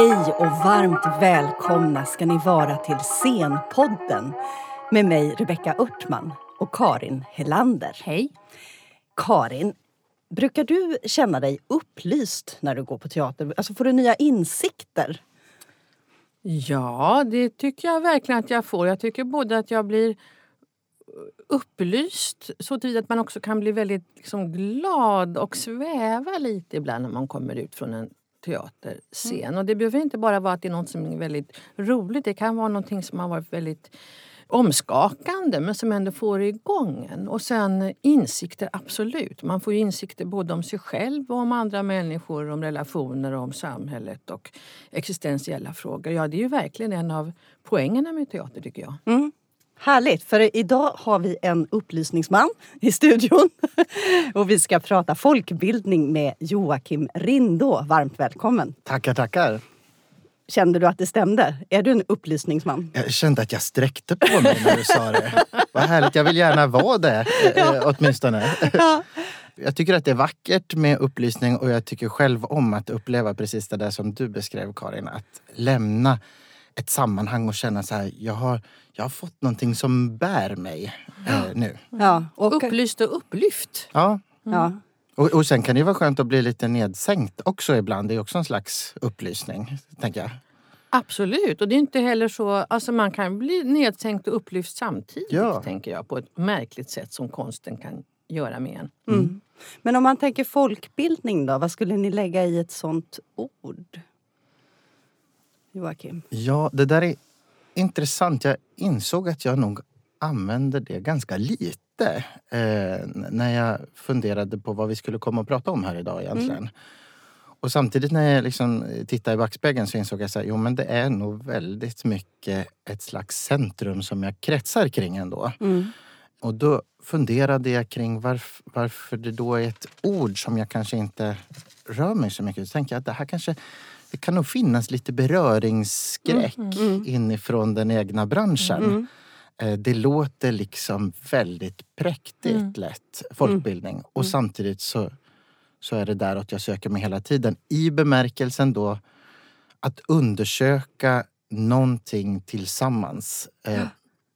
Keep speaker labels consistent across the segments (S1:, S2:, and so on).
S1: Hej och varmt välkomna ska ni vara till Scenpodden med mig Rebecka Örtman och Karin Helander.
S2: Hej.
S1: Karin, brukar du känna dig upplyst när du går på teater? Alltså får du nya insikter?
S2: Ja, det tycker jag verkligen att jag får. Jag tycker både att jag blir upplyst så att man också kan bli väldigt liksom, glad och sväva lite ibland när man kommer ut från en teaterscen. Mm. Och det behöver inte bara vara att det är något som är väldigt roligt. Det kan vara någonting som har varit väldigt omskakande men som ändå får igång en. Och sen insikter, absolut. Man får insikter både om sig själv och om andra människor, om relationer, om samhället och existentiella frågor. Ja, det är ju verkligen en av poängerna med teater tycker jag.
S1: Mm. Härligt, för idag har vi en upplysningsman i studion. Och vi ska prata folkbildning med Joakim Rindå. Varmt välkommen!
S3: Tackar, tackar!
S1: Kände du att det stämde? Är du en upplysningsman?
S3: Jag kände att jag sträckte på mig när du sa det. Vad härligt, jag vill gärna vara det eh, ja. åtminstone. Ja. Jag tycker att det är vackert med upplysning och jag tycker själv om att uppleva precis det där som du beskrev Karin. Att lämna ett sammanhang och känna så här, jag har, jag har fått någonting som bär mig eh, nu.
S2: Ja, och upplyst och upplyft.
S3: Ja. Mm. ja. Och, och sen kan det vara skönt att bli lite nedsänkt också ibland. Det är också en slags upplysning, tänker jag.
S2: Absolut, och det är inte heller så... Alltså man kan bli nedsänkt och upplyft samtidigt, ja. tänker jag. På ett märkligt sätt som konsten kan göra med en.
S1: Mm. Mm. Men om man tänker folkbildning då, vad skulle ni lägga i ett sånt ord? Joakim?
S3: Ja, det där är intressant. Jag insåg att jag nog använder det ganska lite eh, när jag funderade på vad vi skulle komma att prata om här idag egentligen. Mm. Och samtidigt när jag liksom tittade i backspegeln så insåg jag att jo men det är nog väldigt mycket ett slags centrum som jag kretsar kring ändå. Mm. Och då funderade jag kring varf, varför det då är ett ord som jag kanske inte rör mig så mycket. Så tänkte jag att det här kanske det kan nog finnas lite beröringsskräck mm, mm, mm. inifrån den egna branschen. Mm. Eh, det låter liksom väldigt präktigt mm. lätt, folkbildning. Mm. Och samtidigt så, så är det däråt jag söker mig hela tiden. I bemärkelsen då att undersöka någonting tillsammans. Eh.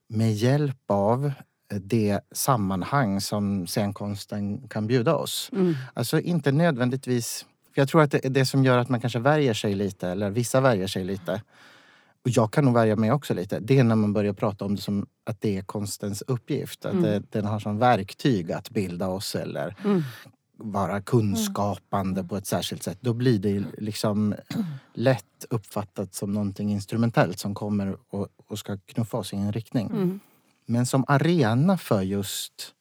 S3: Med hjälp av det sammanhang som scenkonsten kan bjuda oss. Mm. Alltså inte nödvändigtvis för jag tror att det är det som gör att man kanske värjer sig lite, eller vissa värjer sig lite. Och jag kan nog värja mig också lite. Det är när man börjar prata om det som att det är konstens uppgift. Att mm. det, den har som verktyg att bilda oss eller mm. vara kunskapande mm. på ett särskilt sätt. Då blir det liksom lätt uppfattat som någonting instrumentellt som kommer och, och ska knuffa oss i en riktning. Mm. Men som arena för just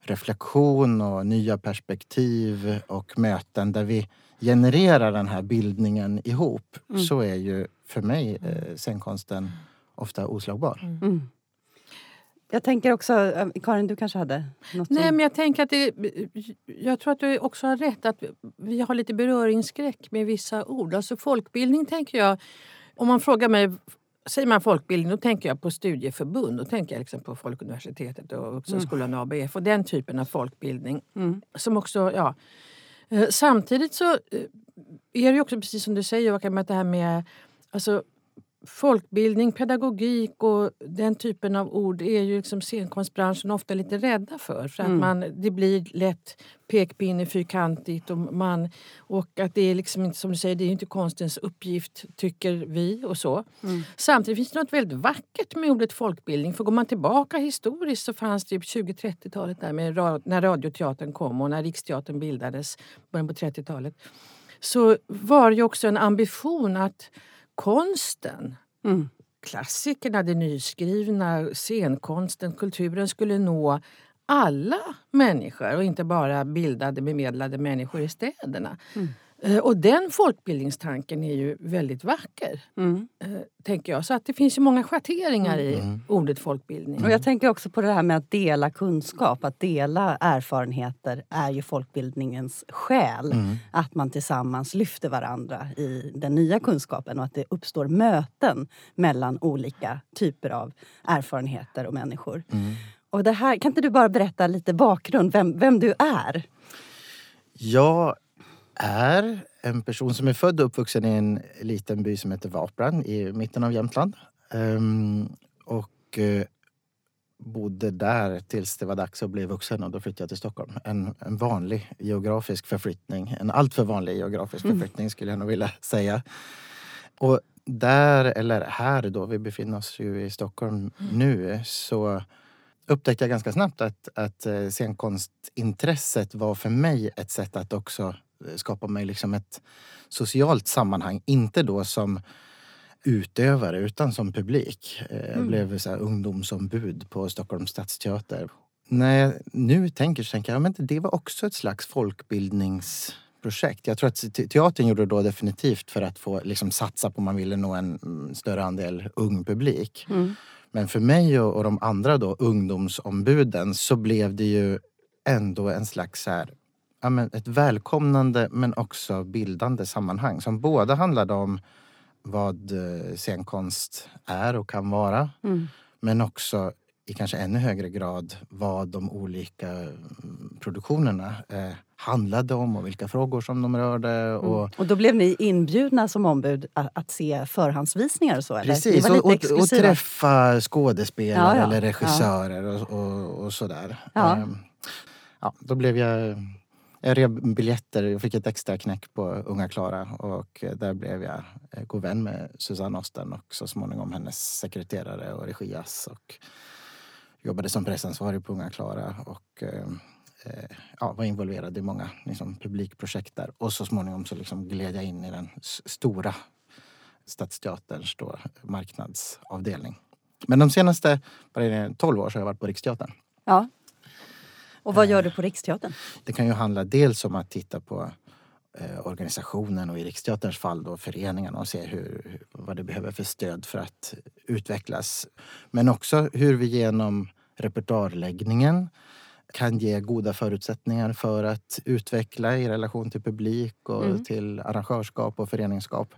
S3: reflektion och nya perspektiv och möten där vi genererar den här bildningen ihop mm. så är ju för mig eh, scenkonsten ofta oslagbar. Mm. mm.
S1: Jag tänker också, eh, Karin du kanske hade något?
S2: Nej men jag tänker att det, jag tror att du också har rätt att vi har lite beröringsskräck med vissa ord. Alltså folkbildning tänker jag, om man frågar mig Säger man folkbildning då tänker jag på studieförbund. Då tänker jag liksom på Folkuniversitetet och Vuxenskolan mm. ABF och den typen av folkbildning. Mm. Som också, ja, Eh, samtidigt så eh, är det också precis som du säger Joakim, att det här med alltså, folkbildning, pedagogik och den typen av ord är ju liksom scenkonstbranschen ofta lite rädda för. För att mm. man, det blir lätt pekpinne, fyrkantigt och, man, och att det är liksom inte som du säger, det är inte konstens uppgift tycker vi och så. Mm. Samtidigt finns det något väldigt vackert med ordet folkbildning. För går man tillbaka historiskt så fanns det 20-30-talet där med när radioteatern kom och när Riksteatern bildades, början på 30-talet. Så var det också en ambition att konsten, mm. klassikerna, det nyskrivna, scenkonsten, kulturen skulle nå alla människor och inte bara bildade, bemedlade människor i städerna. Mm. Eh, och den folkbildningstanken är ju väldigt vacker. Mm. Eh, tänker jag. Så att det finns ju många schatteringar i mm. ordet folkbildning.
S1: Och jag tänker också på det här med att dela kunskap, att dela erfarenheter är ju folkbildningens själ. Mm. Att man tillsammans lyfter varandra i den nya kunskapen och att det uppstår möten mellan olika typer av erfarenheter och människor. Mm. Och det här, kan inte du bara berätta lite bakgrund, vem, vem du är?
S3: Jag är en person som är född och uppvuxen i en liten by som heter Vapran i mitten av Jämtland. Um, och uh, bodde där tills det var dags att bli vuxen och då flyttade jag till Stockholm. En, en vanlig geografisk förflyttning. En alltför vanlig geografisk mm. förflyttning skulle jag nog vilja säga. Och där, eller här då, vi befinner oss ju i Stockholm mm. nu, så upptäckte jag ganska snabbt att, att eh, scenkonstintresset var för mig ett sätt att också eh, skapa mig liksom ett socialt sammanhang. Inte då som utövare utan som publik. Eh, jag mm. blev så här ungdomsombud på Stockholms stadsteater. När jag nu tänker så tänker jag att ja, det var också ett slags folkbildningsprojekt. Jag tror att teatern gjorde det då definitivt för att få liksom, satsa på om man ville nå en mm, större andel ung publik. Mm. Men för mig och, och de andra då, ungdomsombuden så blev det ju ändå en slags här, ja, men ett välkomnande men också bildande sammanhang som båda handlade om vad eh, scenkonst är och kan vara. Mm. Men också i kanske ännu högre grad vad de olika mm, produktionerna eh, handlade om och vilka frågor som de rörde. Mm. Och,
S1: mm. och då blev ni inbjudna som ombud att, att se förhandsvisningar och så? Eller?
S3: Precis, och, och, och, träffa skådespelare ja, ja. eller regissörer ja. och, och, och, sådär. Ja. Um, ja, då blev jag jag rev biljetter. Jag fick ett extra knäck på Unga Klara och där blev jag eh, god vän med Susanne Osten och så småningom hennes sekreterare och regiass och jobbade som pressansvarig på Unga Klara och eh, eh, ja, var involverad i många liksom, publikprojekt där. Och så småningom så liksom gled jag in i den stora Stadsteaterns då, marknadsavdelning. Men de senaste 12 år så har jag varit på Riksteatern.
S1: Ja. Och vad gör du på Riksteatern?
S3: Det kan ju handla dels om att titta på eh, organisationen och i Riksteaterns fall då föreningarna och se hur, vad det behöver för stöd för att utvecklas. Men också hur vi genom repertoarläggningen kan ge goda förutsättningar för att utveckla i relation till publik och mm. till arrangörskap och föreningsskap.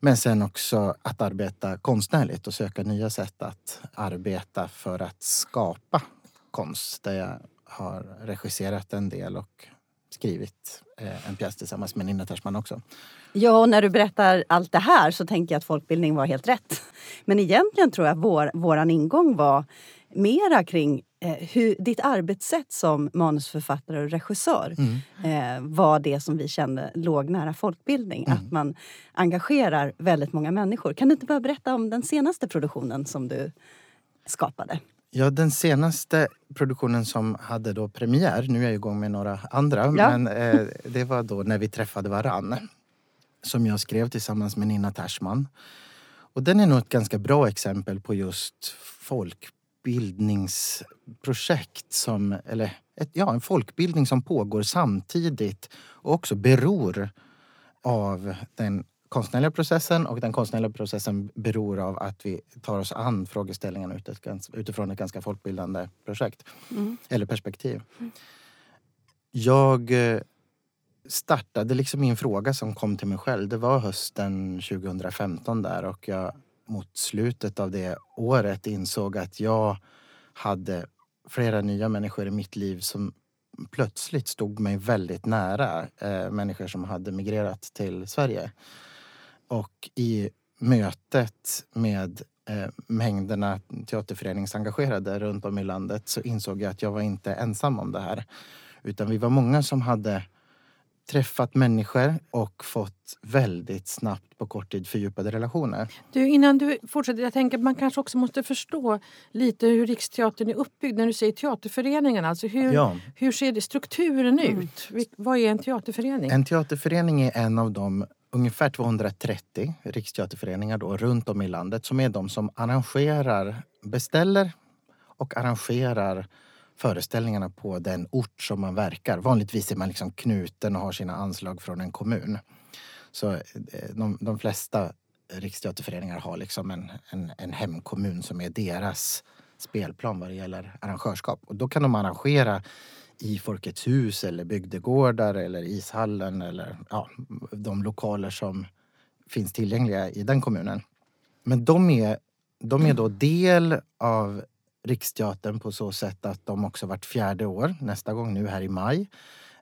S3: Men sen också att arbeta konstnärligt och söka nya sätt att arbeta för att skapa konst. Där jag har regisserat en del och skrivit eh, en pjäs tillsammans med Nina Tersman också.
S1: Ja, och när du berättar allt det här så tänker jag att folkbildning var helt rätt. Men egentligen tror jag att vår, våran ingång var mera kring eh, hur, ditt arbetssätt som manusförfattare och regissör mm. eh, var det som vi kände låg nära folkbildning. Mm. Att man engagerar väldigt många människor. Kan du inte bara berätta om den senaste produktionen som du skapade?
S3: Ja, den senaste produktionen som hade då premiär, nu är jag igång med några andra, ja. men eh, det var då När vi träffade varann. Som jag skrev tillsammans med Nina Tersman. Och den är nog ett ganska bra exempel på just folkbildningsprojekt som, eller ett, ja, en folkbildning som pågår samtidigt och också beror av den konstnärliga processen och den konstnärliga processen beror av att vi tar oss an frågeställningarna utifrån ett ganska folkbildande projekt mm. eller perspektiv. Mm. Jag eh, startade liksom min fråga som kom till mig själv. Det var hösten 2015 där och jag mot slutet av det året insåg att jag hade flera nya människor i mitt liv som plötsligt stod mig väldigt nära. Eh, människor som hade migrerat till Sverige. Och i mötet med eh, mängderna teaterföreningsengagerade runt om i landet så insåg jag att jag var inte ensam om det här. Utan vi var många som hade träffat människor och fått väldigt snabbt på kort tid fördjupade relationer.
S2: Du, innan du fortsätter, jag tänker att man kanske också måste förstå lite hur Riksteatern är uppbyggd. När du säger teaterföreningen, alltså hur, ja. hur ser strukturen ut? Mm. Vad är en teaterförening?
S3: En teaterförening är en av de ungefär 230 riksteaterföreningar då, runt om i landet som är de som arrangerar, beställer och arrangerar föreställningarna på den ort som man verkar. Vanligtvis är man liksom knuten och har sina anslag från en kommun. Så eh, de, de flesta riksteaterföreningar har liksom en, en, en hemkommun som är deras spelplan vad det gäller arrangörskap. Och då kan de arrangera i Folkets hus eller bygdegårdar eller ishallen eller ja, de lokaler som finns tillgängliga i den kommunen. Men de är, de är då del av Riksteatern på så sätt att de också vart fjärde år, nästa gång nu här i maj,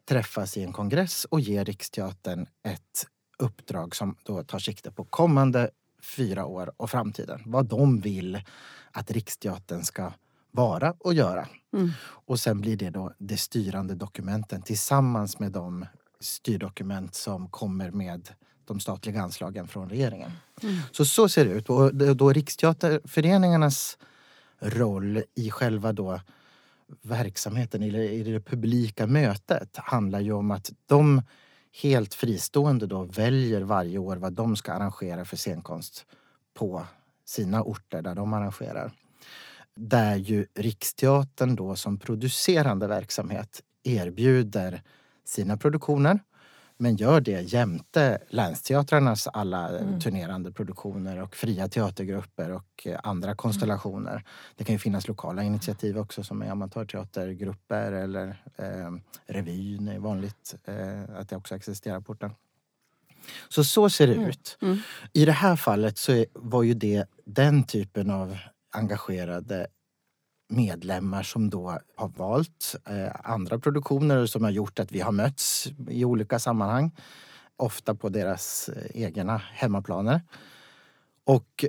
S3: träffas i en kongress och ge Riksteatern ett uppdrag som då tar sikte på kommande fyra år och framtiden. Vad de vill att Riksteatern ska vara och göra. Mm. Och sen blir det då det styrande dokumenten tillsammans med de styrdokument som kommer med de statliga anslagen från regeringen. Mm. Så så ser det ut. Och då Riksteaterföreningarnas roll i själva då verksamheten, i det publika mötet handlar ju om att de helt fristående då väljer varje år vad de ska arrangera för scenkonst på sina orter där de arrangerar. Där ju Riksteatern då som producerande verksamhet erbjuder sina produktioner men gör det jämte länsteatrarnas alla mm. turnerande produktioner och fria teatergrupper och andra konstellationer. Mm. Det kan ju finnas lokala initiativ också som är amatörteatergrupper eller eh, revyn är vanligt eh, att det också existerar på orten. Så så ser det mm. ut. Mm. I det här fallet så var ju det den typen av engagerade medlemmar som då har valt eh, andra produktioner som har gjort att vi har mötts i olika sammanhang. Ofta på deras eh, egna hemmaplaner. Och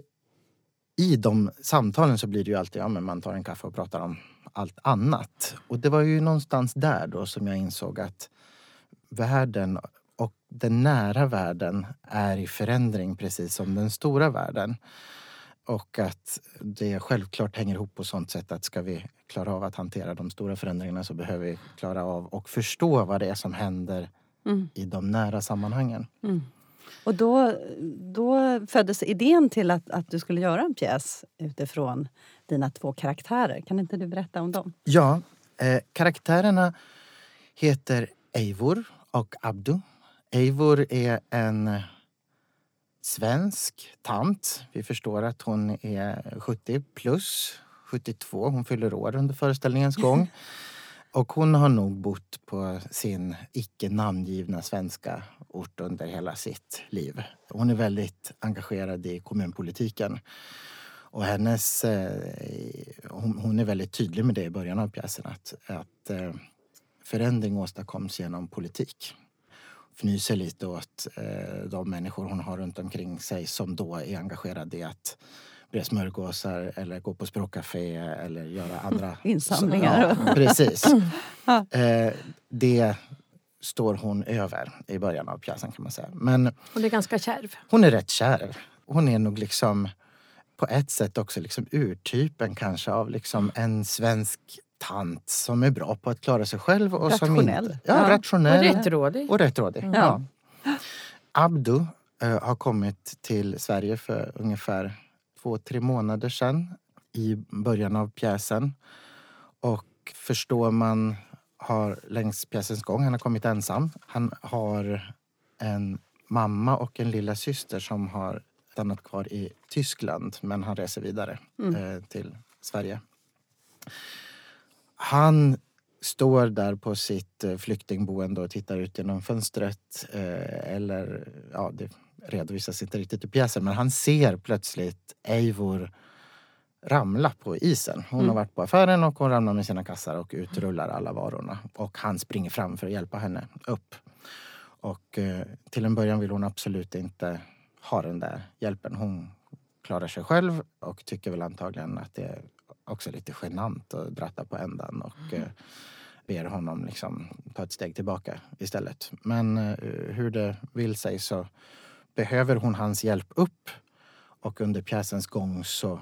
S3: i de samtalen så blir det ju alltid ja, men man tar en kaffe och pratar om allt annat. Och det var ju någonstans där då som jag insåg att världen och den nära världen är i förändring precis som den stora världen. Och att det självklart hänger ihop på sånt sätt att ska vi klara av att hantera de stora förändringarna så behöver vi klara av och förstå vad det är som händer mm. i de nära sammanhangen. Mm.
S1: Och då, då föddes idén till att, att du skulle göra en pjäs utifrån dina två karaktärer. Kan inte du berätta om dem?
S3: Ja, eh, karaktärerna heter Eivor och Abdu. Eivor är en svensk tant. Vi förstår att hon är 70 plus, 72. Hon fyller år under föreställningens gång. Och hon har nog bott på sin icke namngivna svenska ort under hela sitt liv. Hon är väldigt engagerad i kommunpolitiken. Och hennes, eh, hon, hon, är väldigt tydlig med det i början av pjäsen att, att eh, förändring åstadkoms genom politik fnyser lite åt eh, de människor hon har runt omkring sig som då är engagerade i att bre smörgåsar eller gå på språkcafé eller göra andra
S1: insamlingar.
S3: Ja, precis. eh, det står hon över i början av pjäsen kan man säga. Men
S2: hon är ganska kärv.
S3: Hon är rätt kärv. Hon är nog liksom på ett sätt också liksom urtypen kanske av liksom en svensk tant som är bra på att klara sig själv. Och
S1: rationell. Som inte,
S3: ja, ja. rationell.
S2: Och rättrådig.
S3: Och rättrådig. Mm. Ja. Abdu äh, har kommit till Sverige för ungefär två, tre månader sedan i början av pjäsen. Och förstår man har längs pjäsens gång, han har kommit ensam. Han har en mamma och en lilla syster som har stannat kvar i Tyskland men han reser vidare mm. eh, till Sverige. Han står där på sitt eh, flyktingboende och tittar ut genom fönstret. Eh, eller, ja, det redovisas inte riktigt i pjäsen, men han ser plötsligt Eivor ramla på isen. Hon mm. har varit på affären och hon ramlar med sina kassar och utrullar alla varorna. Och han springer fram för att hjälpa henne upp. Och eh, till en början vill hon absolut inte ha den där hjälpen. Hon klarar sig själv och tycker väl antagligen att det också lite genant att dratta på ändan och mm. ber honom liksom ta ett steg tillbaka istället. Men eh, hur det vill sig så behöver hon hans hjälp upp och under pjäsens gång så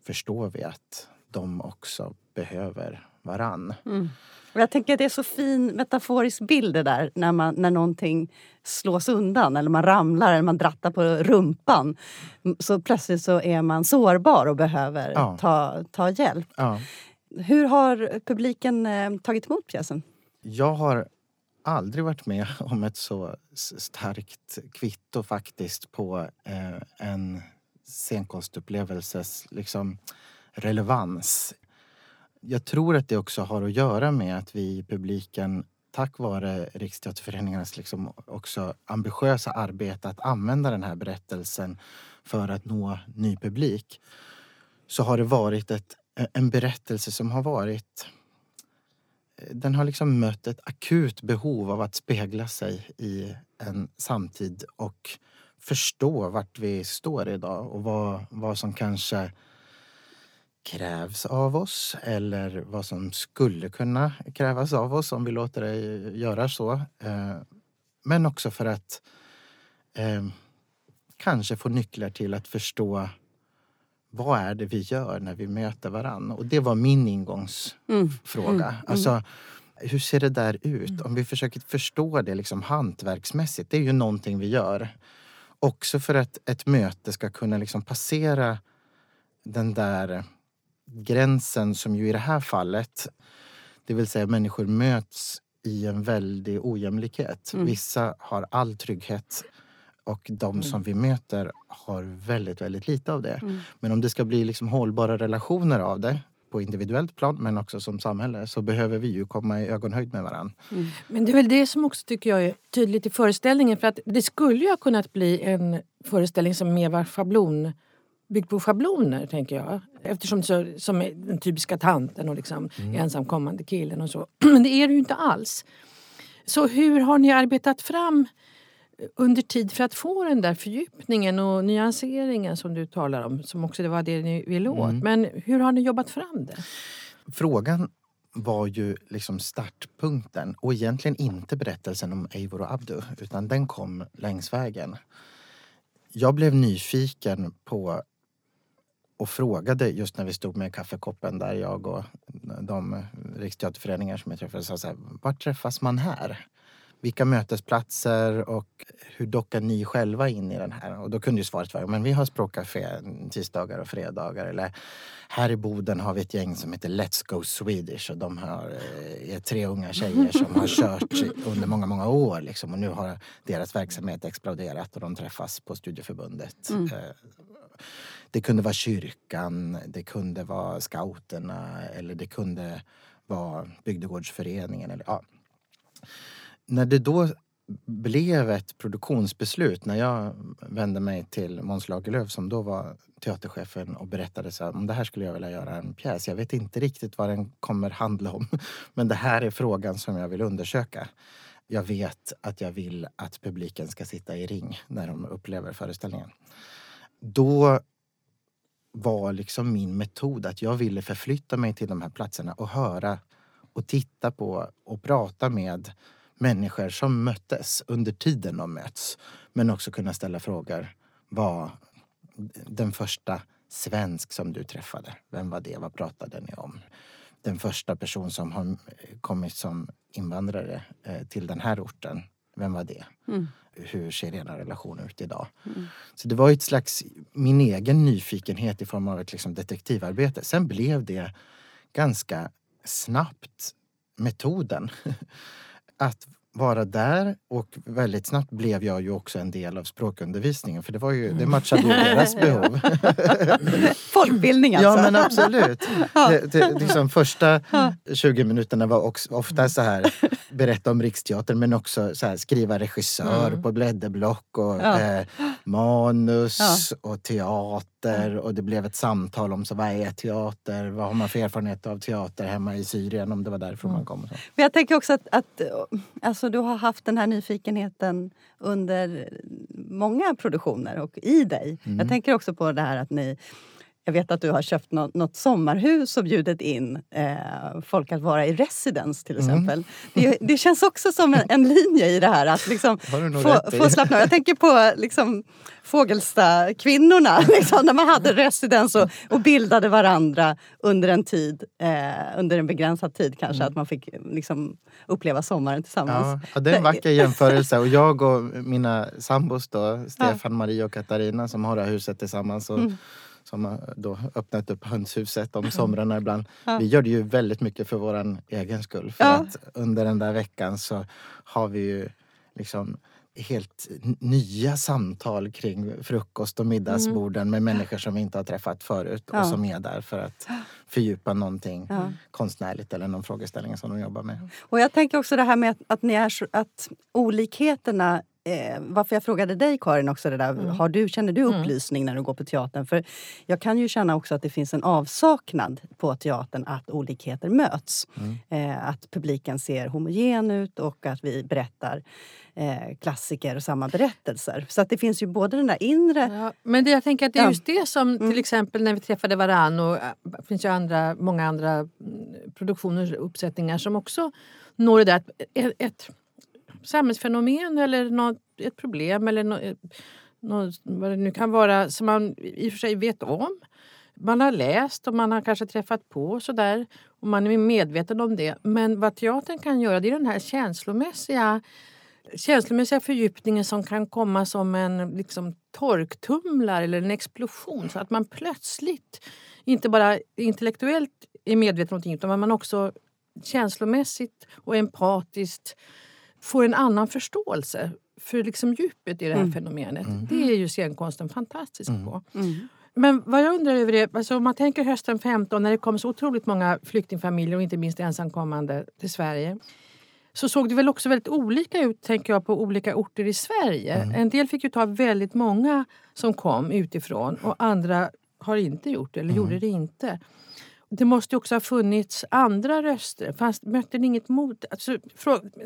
S3: förstår vi att de också behöver varann. Mm.
S1: Jag tänker att det är så fin metaforisk bild det där när, man, när någonting slås undan eller man ramlar eller man drattar på rumpan. Så plötsligt så är man sårbar och behöver ja. ta, ta hjälp. Ja. Hur har publiken eh, tagit emot pjäsen?
S3: Jag har aldrig varit med om ett så starkt kvitto faktiskt på eh, en scenkonstupplevelses liksom, relevans jag tror att det också har att göra med att vi i publiken tack vare Riksteaterföreningarnas liksom också ambitiösa arbete att använda den här berättelsen för att nå ny publik så har det varit ett, en berättelse som har varit den har liksom mött ett akut behov av att spegla sig i en samtid och förstå vart vi står idag och vad, vad som kanske krävs av oss eller vad som skulle kunna krävas av oss om vi låter det göra så. Eh, men också för att eh, kanske få nycklar till att förstå vad är det vi gör när vi möter varann? Och det var min ingångsfråga. Mm. Mm. Alltså, hur ser det där ut? Mm. Om vi försöker förstå det liksom hantverksmässigt, det är ju någonting vi gör. Också för att ett möte ska kunna liksom passera den där gränsen som ju i det här fallet, det vill säga människor möts i en väldig ojämlikhet. Mm. Vissa har all trygghet och de mm. som vi möter har väldigt, väldigt lite av det. Mm. Men om det ska bli liksom hållbara relationer av det på individuellt plan men också som samhälle så behöver vi ju komma i ögonhöjd med varandra.
S2: Mm. Men det är väl det som också tycker jag är tydligt i föreställningen för att det skulle ju ha kunnat bli en föreställning som mer var schablon byggd på schabloner, tänker jag. Eftersom så, som den typiska tanten och liksom mm. ensamkommande killen och så. Men det är det ju inte alls. Så hur har ni arbetat fram under tid för att få den där fördjupningen och nyanseringen som du talar om, som också var det ni ville åt. Mm. Men hur har ni jobbat fram det?
S3: Frågan var ju liksom startpunkten och egentligen inte berättelsen om Eivor och Abdu utan den kom längs vägen. Jag blev nyfiken på och frågade just när vi stod med kaffekoppen där jag och de riksteaterföreningar som jag träffade sa så här, var träffas man här? Vilka mötesplatser och hur dockar ni själva in i den här? Och då kunde ju svaret vara, men vi har språkcafé tisdagar och fredagar. Eller här i Boden har vi ett gäng som heter Let's Go Swedish och de har, eh, är tre unga tjejer som har kört under många, många år liksom. Och nu har deras verksamhet exploderat och de träffas på studieförbundet. Mm. Det kunde vara kyrkan, det kunde vara scouterna eller det kunde vara bygdegårdsföreningen. Eller, ja. När det då blev ett produktionsbeslut när jag vände mig till Måns Lagerlöf som då var teaterchefen och berättade så här, om det här skulle jag vilja göra en pjäs. Jag vet inte riktigt vad den kommer handla om men det här är frågan som jag vill undersöka. Jag vet att jag vill att publiken ska sitta i ring när de upplever föreställningen. Då var liksom min metod att jag ville förflytta mig till de här platserna och höra och titta på och prata med människor som möttes under tiden de möts. Men också kunna ställa frågor. Vad den första svensk som du träffade, vem var det? Vad pratade ni om? Den första person som har kommit som invandrare eh, till den här orten, vem var det? Mm hur ser era relationer ut idag? Mm. Så det var ett slags, min egen nyfikenhet i form av ett liksom detektivarbete. Sen blev det ganska snabbt metoden. Att vara där och väldigt snabbt blev jag ju också en del av språkundervisningen för det, var ju, det mm. matchade ju deras behov.
S1: Folkbildning alltså?
S3: Ja men absolut. Det, det, liksom första 20 minuterna var också, ofta så här berätta om Riksteatern men också så här, skriva regissör mm. på blädderblock och ja. eh, manus ja. och teater och det blev ett samtal om så vad är teater? Vad har man för erfarenhet av teater hemma i Syrien om det var därifrån mm. man kom?
S1: Men jag tänker också att, att alltså, du har haft den här nyfikenheten under många produktioner och i dig. Mm. Jag tänker också på det här att ni jag vet att du har köpt något, något sommarhus och bjudit in eh, folk att vara i residens till mm. exempel. Mm. Det, det, känns också som en, en, linje i det här att liksom få, få slappna av. Jag tänker på liksom, Fågelsta-kvinnorna, liksom, när man hade residens och, och, bildade varandra under en tid, eh, under en begränsad tid kanske, mm. att man fick liksom, uppleva sommaren tillsammans.
S3: Ja, det är en vacker jämförelse och jag och mina sambos då, Stefan, ja. Marie och Katarina som har det här huset tillsammans och mm som har då öppnat upp hönshuset om somrarna ibland. Ja. Vi gör det ju väldigt mycket för vår egen skull. För ja. att under den där veckan så har vi ju liksom helt nya samtal kring frukost och middagsborden mm. med människor som vi inte har träffat förut ja. och som är där för att fördjupa någonting ja. konstnärligt eller någon frågeställning som de jobbar med.
S1: Och jag tänker också det här med att, att, ni är så, att olikheterna eh, varför jag frågade dig Karin också det där, mm. har du, känner du mm. upplysning när du går på teatern? För jag kan ju känna också att det finns en avsaknad på teatern att olikheter möts. Mm. Eh, att publiken ser homogen ut och att vi berättar eh, klassiker och samma berättelser. Så att det finns ju både den där inre... Ja,
S2: men det, jag tänker att det är just det som mm. till exempel när vi träffade varann och det finns ju andra, många andra mm, produktioner och uppsättningar som också når det där ett, ett samhällsfenomen eller något, ett problem eller något, eh, något, vad det nu kan vara som man i och för sig vet om. Man har läst och man har kanske träffat på sådär och man är medveten om det. Men vad teatern kan göra det är den här känslomässiga känslomässiga fördjupningen som kan komma som en liksom, torktumlare eller en explosion. Så att man plötsligt inte bara intellektuellt är medveten om någonting utan man också känslomässigt och empatiskt får en annan förståelse för liksom djupet i det här mm. fenomenet. Mm. Det är ju scenkonsten fantastisk mm. på. Mm. Men vad jag undrar över är, alltså om man tänker hösten 15 när det kom så otroligt många flyktingfamiljer och inte minst ensamkommande till Sverige så såg det väl också väldigt olika ut tänker jag, på olika orter i Sverige. Mm. En del fick ju ta väldigt många som kom utifrån och andra har inte gjort det, eller mm. gjorde det inte. Det måste också ha funnits andra röster. Fanns, mötte ni inget mot? Alltså,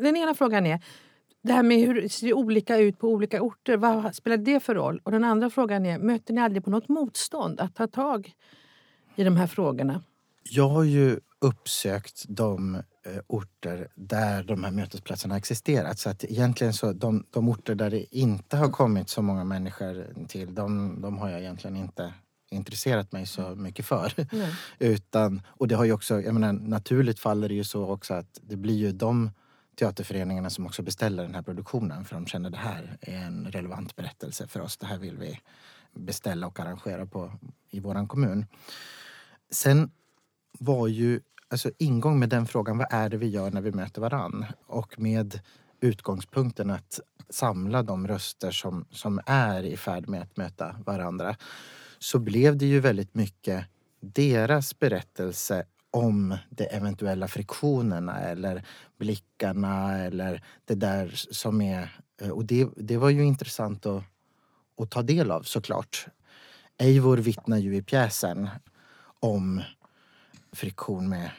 S2: den ena frågan är det här med hur det ser olika ut på olika orter. Vad spelar det för roll? Och den andra frågan är, möter ni aldrig på något motstånd att ta tag i de här frågorna?
S3: Jag har ju uppsökt de eh, orter där de här mötesplatserna existerat. Så att egentligen så de, de orter där det inte har kommit så många människor till, de, de har jag egentligen inte intresserat mig så mycket för. Mm. Utan, och det har ju också, jag menar, naturligt faller det ju så också att det blir ju de teaterföreningarna som också beställer den här produktionen för de känner det här är en relevant berättelse för oss. Det här vill vi beställa och arrangera på, i våran kommun. Sen var ju alltså ingång med den frågan, vad är det vi gör när vi möter varann? Och med utgångspunkten att samla de röster som, som är i färd med att möta varandra så blev det ju väldigt mycket deras berättelse om de eventuella friktionerna eller blickarna eller det där som är... Eh, och det, det var ju intressant att, att ta del av såklart. Eivor vittnar ju i pjäsen om friktion med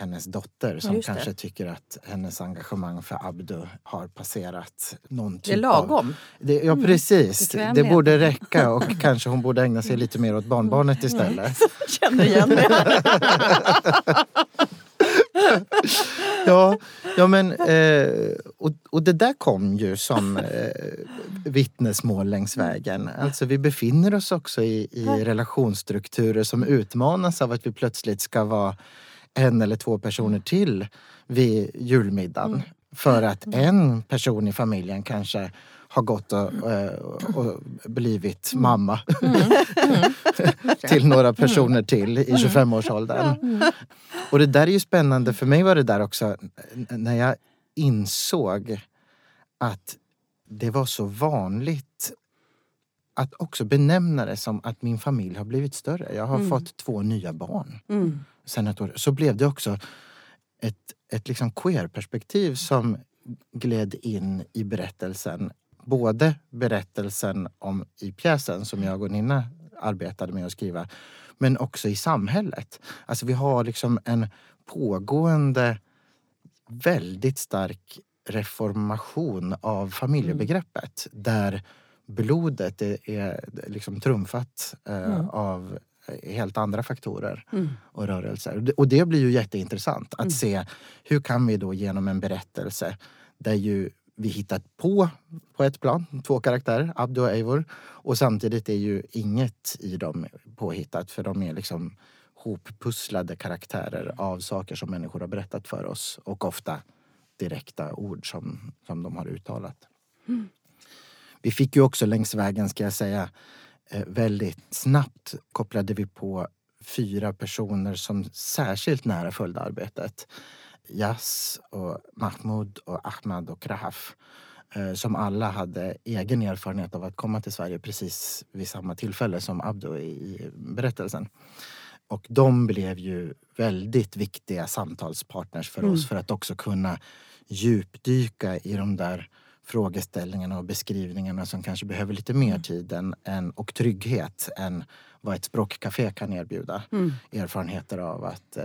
S3: hennes dotter som ja, kanske tycker att hennes engagemang för Abdu har passerat någon typ
S2: Det är lagom. Av,
S3: det, ja mm. precis, mm. det borde räcka och kanske hon borde ägna sig lite mer åt barnbarnet mm. istället.
S1: Känner igen det.
S3: ja, ja, men eh, och, och det där kom ju som eh, vittnesmål längs vägen. Alltså vi befinner oss också i, i relationsstrukturer som utmanas av att vi plötsligt ska vara en eller två personer till vid julmiddagen. Mm. För att mm. en person i familjen kanske har gått och, och, eh, och blivit mm. mamma mm. Mm. till några personer till i 25-årsåldern. Och det där är ju spännande. För mig var det där också när jag insåg att det var så vanligt att också benämna det som att min familj har blivit större. Jag har mm. fått två nya barn mm. Sen ett år. Så blev det också ett, ett liksom queer-perspektiv som gled in i berättelsen. Både berättelsen om i pjäsen som jag och Nina arbetade med att skriva men också i samhället. Alltså vi har liksom en pågående väldigt stark reformation av familjebegreppet mm. där blodet är, är liksom trumfat eh, mm. av helt andra faktorer mm. och rörelser. Och det blir ju jätteintressant att mm. se hur kan vi då genom en berättelse där ju vi hittat på, på ett plan, två karaktärer, Abdo och Eivor. Och samtidigt är ju inget i dem påhittat för de är liksom hoppusslade karaktärer av saker som människor har berättat för oss och ofta direkta ord som, som de har uttalat. Mm. Vi fick ju också längs vägen, ska jag säga, eh, väldigt snabbt kopplade vi på fyra personer som särskilt nära följde arbetet. Jas, och Mahmoud, och Ahmad och Rahaf eh, som alla hade egen erfarenhet av att komma till Sverige precis vid samma tillfälle som Abdo i berättelsen. Och de blev ju väldigt viktiga samtalspartners för mm. oss för att också kunna djupdyka i de där frågeställningarna och beskrivningarna som kanske behöver lite mer
S1: Mm.
S3: tid än, än, och trygghet än vad ett språkcafé kan erbjuda.
S1: Mm.
S3: Erfarenheter av att eh,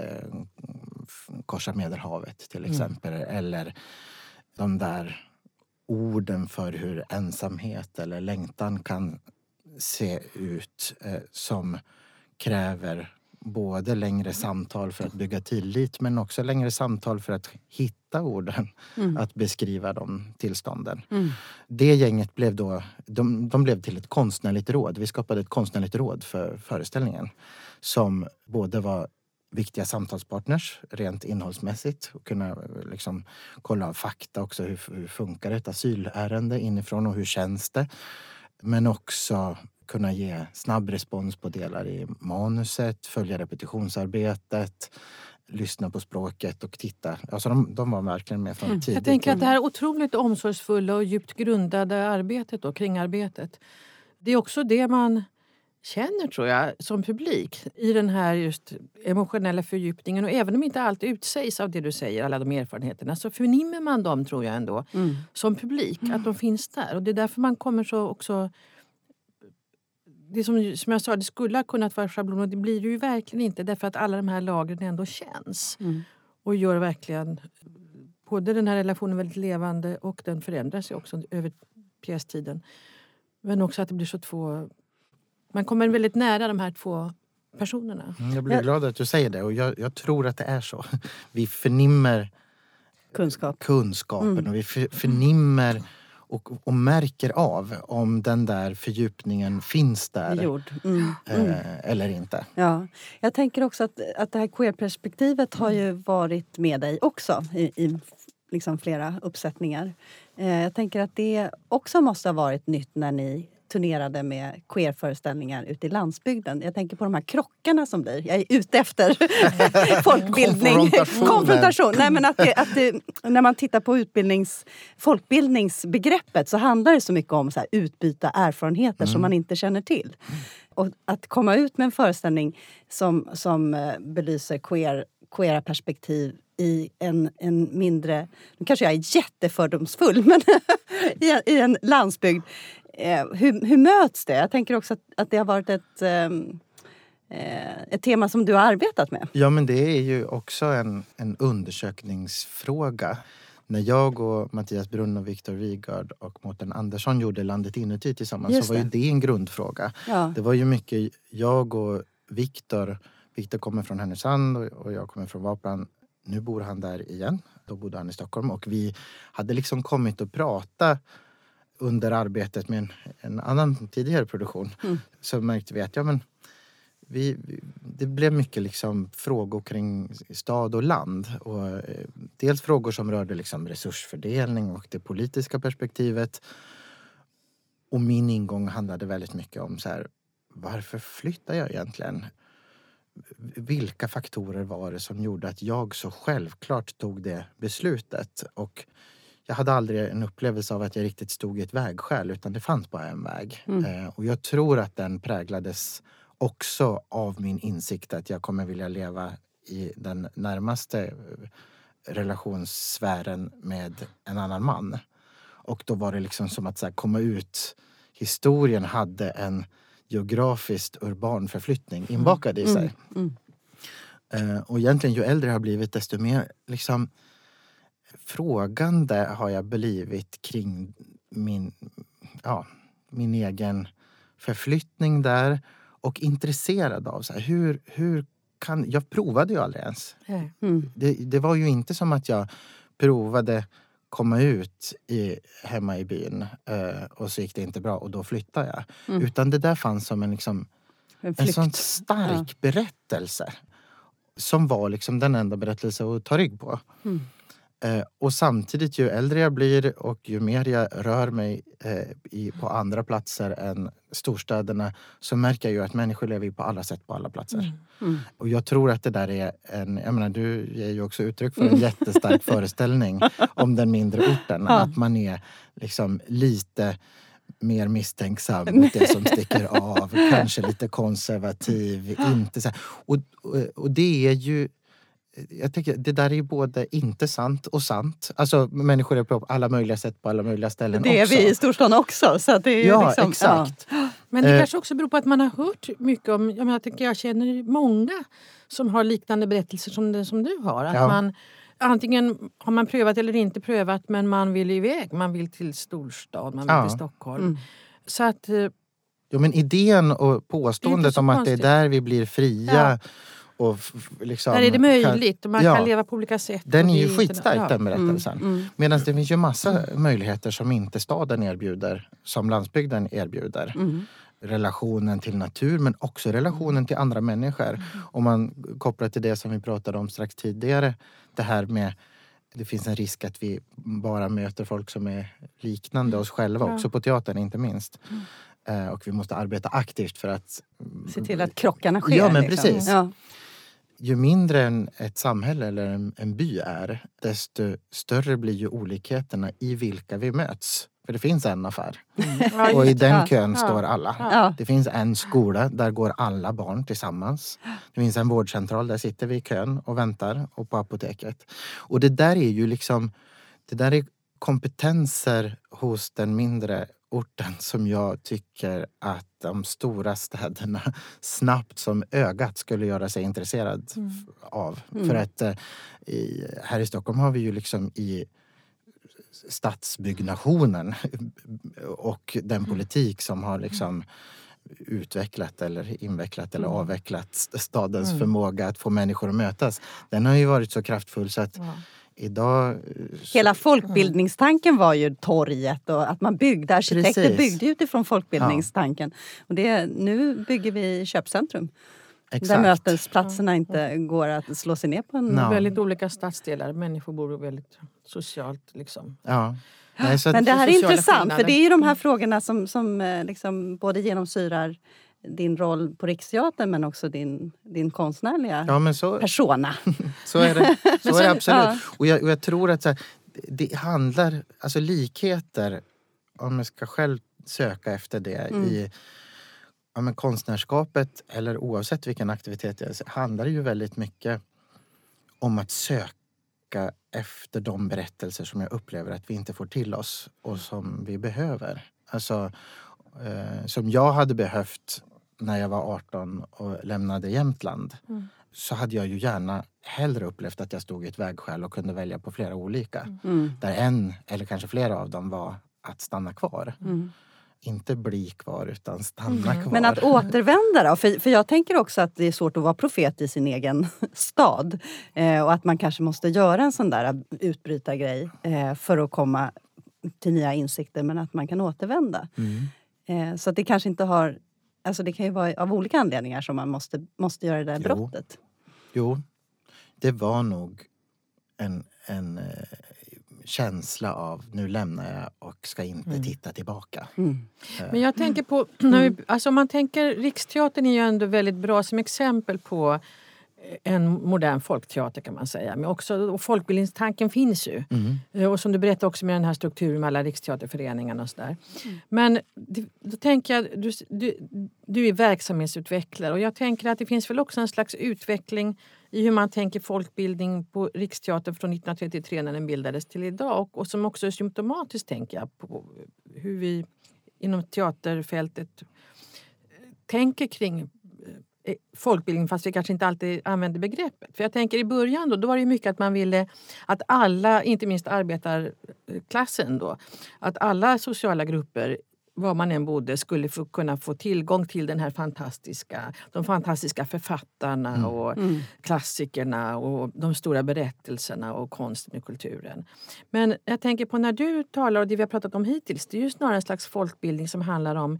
S3: korsa Medelhavet till
S1: Mm.
S3: exempel. Eller de där orden för hur ensamhet eller längtan kan se ut eh, som kräver både längre samtal för att bygga tillit men också längre samtal för att hitta orden
S1: Mm.
S3: att beskriva de tillstånden.
S1: Mm.
S3: Det gänget blev då, de, de blev till ett konstnärligt råd. Vi skapade ett konstnärligt råd för föreställningen som både var viktiga samtalspartners rent innehållsmässigt och kunna liksom kolla av fakta också. Hur, hur funkar ett asylärende inifrån och hur känns det? Men också kunna ge snabb respons på delar i manuset, följa repetitionsarbetet, lyssna på språket och titta. Alltså de, de var verkligen med från tidigt.
S2: Jag tänker att det här otroligt omsorgsfulla och djupt grundade arbetet då, kring arbetet. Det är också det man känner tror jag som publik i den här just emotionella fördjupningen. Och även om inte allt utsägs av det du säger, alla de erfarenheterna, så förnimmer man dem tror jag ändå
S1: Mm.
S2: som publik, att de finns där. Och det är därför man kommer så också... Det som, som jag sa, det skulle ha kunnat vara schablon och det blir det ju verkligen inte därför att alla de här lagren ändå känns
S1: Mm.
S2: och gör verkligen både den här relationen väldigt levande och den förändras ju också över pjästiden. Men också att det blir så två... Man kommer väldigt nära de här två personerna.
S3: Mm, Jag blir
S1: Jag-
S3: glad att du säger det och jag, jag tror att det är så. Vi förnimmer
S1: Kunskap.
S3: kunskapen
S1: Mm.
S3: och vi för, förnimmer och, och märker av om den där fördjupningen finns där.
S1: Mm. Mm.
S3: eh, eller inte.
S1: Ja, jag tänker också att, att det här queer-perspektivet har ju varit med dig också i, i liksom flera uppsättningar. Eh, jag tänker att det också måste ha varit nytt när ni turnerade med queer-föreställningar ute i landsbygden. Jag tänker på de här krockarna som blir. Jag är ute efter folkbildning.
S3: Konfrontation.
S1: Konfrontation. Nej, men att det, att det, när man tittar på utbildnings, folkbildningsbegreppet så handlar det så mycket om så här, utbyta erfarenheter som man inte känner till. Och att komma ut med en föreställning som, som eh, belyser queer, queera perspektiv i en, en mindre... Nu kanske jag är jättefördomsfull, men i, en, i en landsbygd. Eh, hur, hur möts det? Jag tänker också att, att det har varit ett, ehm, eh, ett tema som du har arbetat med.
S3: Ja, men det är ju också en, en undersökningsfråga. När jag och Mattias Brunn och Viktor Wigard och Mårten Andersson gjorde Landet inuti tillsammans
S1: Just
S3: så var ju
S1: det.
S3: det en grundfråga.
S1: Ja.
S3: Det var ju mycket jag och Viktor. Viktor kommer från Härnösand och och jag kommer från Vaplan. Nu bor han där igen. Då bodde han i Stockholm och vi hade liksom kommit att prata under arbetet med en, en annan tidigare produktion.
S1: Mm.
S3: Så märkte vi att ja, men vi, det blev mycket liksom frågor kring stad och land. Och, eh, dels frågor som rörde liksom resursfördelning och det politiska perspektivet. Och min ingång handlade väldigt mycket om så här, varför flyttar jag egentligen? Vilka faktorer var det som gjorde att jag så självklart tog det beslutet? Och jag hade aldrig en upplevelse av att jag riktigt stod i ett vägskäl utan det fanns bara en väg.
S1: Mm.
S3: Eh, och jag tror att den präglades också av min insikt att jag kommer vilja leva i den närmaste eh, relationssfären med en annan man. Och då var det liksom som att så komma ut. Historien hade en geografiskt urban förflyttning inbakad i sig.
S1: Mm.
S3: Eh, och egentligen ju äldre jag har blivit desto mer liksom frågande har jag blivit kring min, ja, min egen förflyttning där och intresserad av så här, hur, hur kan... Jag provade ju aldrig ens.
S1: Mm.
S3: Det, det var ju inte som att jag provade komma ut i, hemma i byn eh, och så gick det inte bra och då flyttade jag.
S1: Mm.
S3: Utan det där fanns som en, liksom,
S1: En
S3: en sån stark berättelse. Som var liksom den enda berättelse att ta rygg på.
S1: Mm.
S3: Eh, och samtidigt ju äldre jag blir och ju mer jag rör mig eh, i, på andra platser än storstäderna så märker jag ju att människor lever på alla sätt på alla platser.
S1: Mm.
S3: Och jag tror att det där är en, jag menar du ger ju också uttryck för en jättestark föreställning om den mindre orten.
S1: Ja.
S3: Att man är liksom lite mer misstänksam mot det som sticker av. Kanske lite konservativ. Inte så. Och, och, och det är ju jag tycker, det där är ju både inte sant och sant. Alltså människor är på alla möjliga sätt på alla möjliga ställen
S1: Det är
S3: också.
S1: vi i storstan också. Så att det är
S3: Ja,
S1: liksom,
S3: exakt.
S2: Men det
S3: Eh.
S2: kanske också beror på att man har hört mycket om... Jag, menar, jag, tänker, jag känner många som har liknande berättelser som den som du har. Att
S3: Ja.
S2: man, antingen har man prövat eller inte prövat men man vill iväg. Man vill till storstad, man vill
S3: Ja.
S2: till Stockholm.
S1: Mm.
S2: Så att... eh,
S3: Jo, men idén och påståendet om att det är där vi blir fria och liksom,
S2: där är det möjligt och man
S3: Ja.
S2: kan leva på olika sätt.
S3: Den är ju skitstark
S2: ja.
S3: den berättelsen.
S1: Mm, mm.
S3: Medan det finns ju massa möjligheter som inte staden erbjuder, som landsbygden erbjuder.
S1: Mm.
S3: Relationen till natur men också relationen till andra människor. Om man kopplar till det som vi pratade om strax tidigare. Det här med det finns en risk att vi bara möter folk som är liknande oss själva,
S2: Ja.
S3: också på teatern inte minst. Eh, Och vi måste arbeta aktivt för att
S1: Se till att krockarna sker.
S3: Ja, men
S1: liksom.
S3: precis.
S1: Ja.
S3: Ju mindre en, ett samhälle eller en, en by är, desto större blir ju olikheterna i vilka vi möts. För det finns en affär
S2: Ja,
S3: och i den kön
S2: Ja.
S3: står alla.
S1: Ja.
S3: Det finns en skola, där går alla barn tillsammans. Det finns en vårdcentral, där sitter vi i kön och väntar. Och på apoteket. Och det där är ju liksom... Det där är kompetenser hos den mindre orten som jag tycker att de stora städerna snabbt som ögat skulle göra sig intresserad
S2: Mm.
S3: av.
S1: Mm.
S3: För att eh, i, här i Stockholm har vi ju liksom i stadsbyggnationen och den politik som har liksom utvecklat eller invecklat eller
S2: Mm.
S3: avvecklat stadens
S2: Mm.
S3: förmåga att få människor att mötas. Den har ju varit så kraftfull så att
S2: Ja.
S3: Idag... eh,
S1: Hela folkbildningstanken var ju torget och att man byggde. Arkitekter
S3: Precis.
S1: byggde utifrån folkbildningstanken. Och det, nu bygger vi köpcentrum. Där
S3: Exakt.
S1: mötesplatserna inte går att slå sig ner på en...
S3: Ja.
S2: Väldigt olika stadsdelar. Människor bor väldigt socialt. Liksom.
S3: Ja. Nej,
S1: Men det här är intressant för det är ju de här frågorna som, som eh, liksom både genomsyrar din roll på Riksteatern men också din, din konstnärliga
S3: ja, så,
S1: persona.
S3: så är det, så är det
S1: Ja.
S3: absolut. Och jag, och jag tror att här, det handlar... Alltså likheter, om jag ska själv söka efter det
S1: Mm.
S3: i ja, men konstnärskapet eller oavsett vilken aktivitet jag så handlar det ju väldigt mycket om att söka efter de berättelser som jag upplever att vi inte får till oss och som vi behöver. Alltså, eh, som jag hade behövt när jag var 18 och lämnade Jämtland
S2: Mm.
S3: så hade jag ju gärna hellre upplevt att jag stod i ett vägskäl och kunde välja på flera olika.
S1: Mm.
S3: Där en, eller kanske flera av dem var att stanna kvar.
S1: Mm.
S3: Inte bli kvar, utan stanna
S2: Mm.
S3: kvar.
S1: Men att återvända då? För, för jag tänker också att det är svårt att vara profet i sin egen stad. Eh, och att man kanske måste göra en sån där utbrytargrej eh, för att komma till nya insikter. Men att man kan återvända.
S3: Mm.
S1: Eh, så att det kanske inte har... Alltså det kan ju vara av olika anledningar som man måste, måste göra det där
S3: Jo.
S1: brottet.
S3: Jo, det var nog en, en eh, känsla av nu lämnar jag och ska inte
S2: Mm.
S3: titta tillbaka.
S1: Mm.
S2: Men jag tänker på, när vi, alltså om man tänker, Riksteatern är ju ändå väldigt bra som exempel på en modern folkteater kan man säga. Men också, och folkbildningstanken finns ju.
S3: Mm.
S2: Eh, Och som du berättade också med den här strukturen med alla riksteaterföreningarna och sådär. Men det, då tänker jag, du, du, du är verksamhetsutvecklare och jag tänker att det finns väl också en slags utveckling i hur man tänker folkbildning på Riksteatern från 1933 när den bildades till idag. Och, och som också är symptomatiskt tänker jag på hur vi inom teaterfältet tänker kring folkbildning fast vi kanske inte alltid använder begreppet. För jag tänker i början då, då var det mycket att man ville att alla, inte minst arbetarklassen då, att alla sociala grupper var man än bodde skulle få, kunna få tillgång till den här fantastiska, de fantastiska författarna
S3: Mm.
S2: och
S1: Mm.
S2: klassikerna och de stora berättelserna och konsten och kulturen. Men jag tänker på när du talar och det vi har pratat om hittills, det är ju snarare en slags folkbildning som handlar om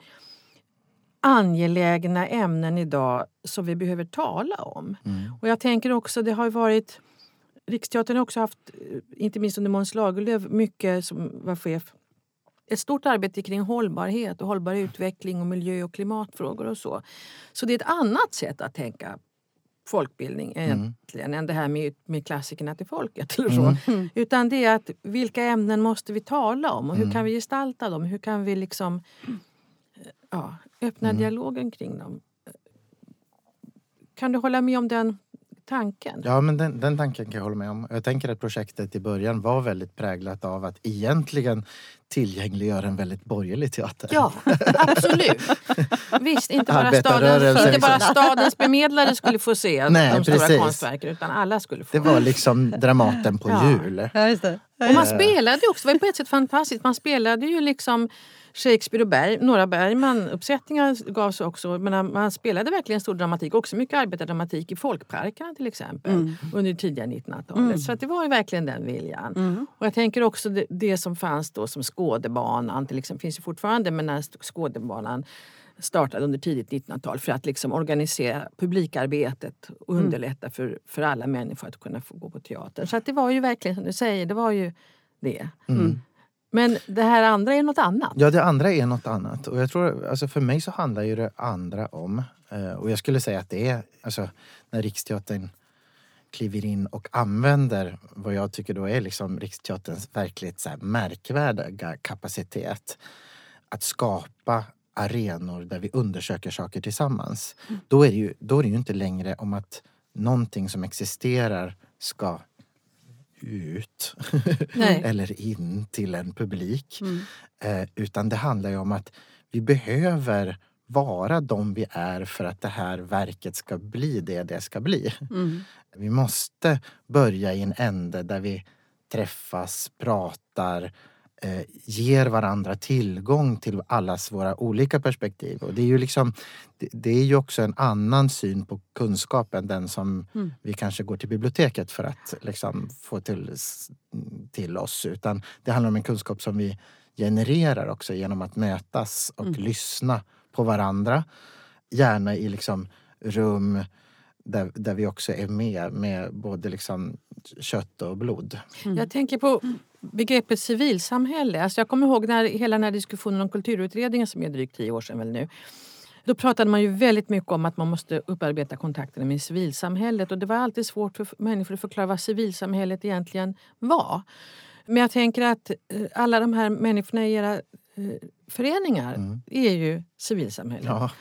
S2: angelägna ämnen idag som vi behöver tala om.
S3: Mm.
S2: Och jag tänker också, det har ju varit Riksteatern har också haft, inte minst under Måns Lagerlöf, mycket som var chef ett stort arbete kring hållbarhet och hållbar utveckling och miljö och klimatfrågor och så. Så det är ett annat sätt att tänka folkbildning egentligen än det här med, med klassikerna till folket. Eller så.
S3: Mm.
S1: Mm.
S2: Utan det är att vilka ämnen måste vi tala om och hur
S3: Mm.
S2: kan vi gestalta dem? Hur kan vi liksom ja, öppna
S3: Mm.
S2: dialogen kring dem? Kan du hålla med om den tanken.
S3: Ja, men den, den tanken kan jag hålla med om. Jag tänker att projektet i början var väldigt präglat av att egentligen tillgängliggöra en väldigt borgerlig teater.
S2: Ja, absolut. Visst, inte bara, stadens, inte bara
S3: liksom.
S2: stadens bemedlare skulle få se
S3: Nej,
S2: de stora
S3: precis.
S2: konstverken utan alla skulle få.
S3: Det var liksom Dramaten på
S2: Ja.
S3: jul.
S1: Ja, just det.
S2: Och man spelade också, det var ju på ett sätt fantastiskt, man spelade ju liksom Shakespeare och Berg, några Bergman-uppsättningar gavs också. Men man spelade verkligen stor dramatik, också mycket arbetardramatik i folkparkerna till exempel under tidiga 1900-talet. Så att det var ju verkligen den viljan. Och jag tänker också det, det som fanns då som Skådebanan, till exempel, finns ju fortfarande, men när Skådebanan startade under tidigt 1900-tal för att liksom organisera publikarbetet och underlätta för, för alla människor att kunna få gå på teater. Så det var ju verkligen som du säger, det var ju det. Men det här andra är något annat.
S3: Ja, det andra är något annat. Och jag tror, alltså för mig så handlar ju det andra om, eh, och jag skulle säga att det är, alltså när Riksteatern kliver in och använder vad jag tycker då är liksom Riksteaterns verkligt så märkvärdiga kapacitet. Att skapa arenor där vi undersöker saker tillsammans. Då, är det ju, då är det ju inte längre om att någonting som existerar ska ut eller in till en publik. Eh, utan det handlar ju om att vi behöver vara de vi är för att det här verket ska bli det det ska bli. Vi måste börja i en ände där vi träffas, pratar, eh, ger varandra tillgång till allas våra olika perspektiv. Och det är ju liksom, det, det är ju också en annan syn på kunskap än den som vi kanske går till biblioteket för att liksom få till, till oss. Utan det handlar om en kunskap som vi genererar också genom att mötas och lyssna på varandra. Gärna i liksom rum där, där vi också är med, med både liksom kött och blod.
S2: Jag tänker på begreppet civilsamhälle. Alltså jag kommer ihåg när, hela den här diskussionen om kulturutredningen som är drygt tio år sedan väl nu. Då pratade man ju väldigt mycket om att man måste upparbeta kontakterna med civilsamhället och det var alltid svårt för människor att förklara vad civilsamhället egentligen var. Men jag tänker att eh, alla de här människorna i era eh, föreningar är ju civilsamhället.
S3: Ja.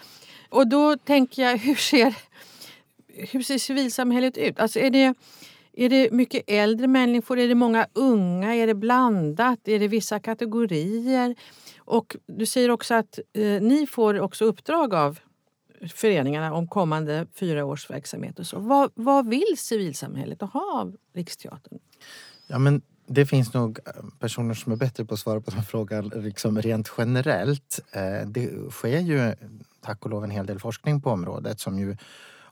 S2: Och då tänker jag, hur ser, hur ser civilsamhället ut? Alltså är, det, är det mycket äldre människor? Är det många unga? Är det blandat? Är det vissa kategorier? Och du säger också att eh, ni får också uppdrag av föreningarna om kommande fyra års verksamhet. Och så. Vad, vad vill civilsamhället ha av Riksteatern?
S3: Ja, men det finns nog eh, personer som är bättre på att svara på den frågan liksom rent generellt. Eh, Det sker ju tack och lov en hel del forskning på området som ju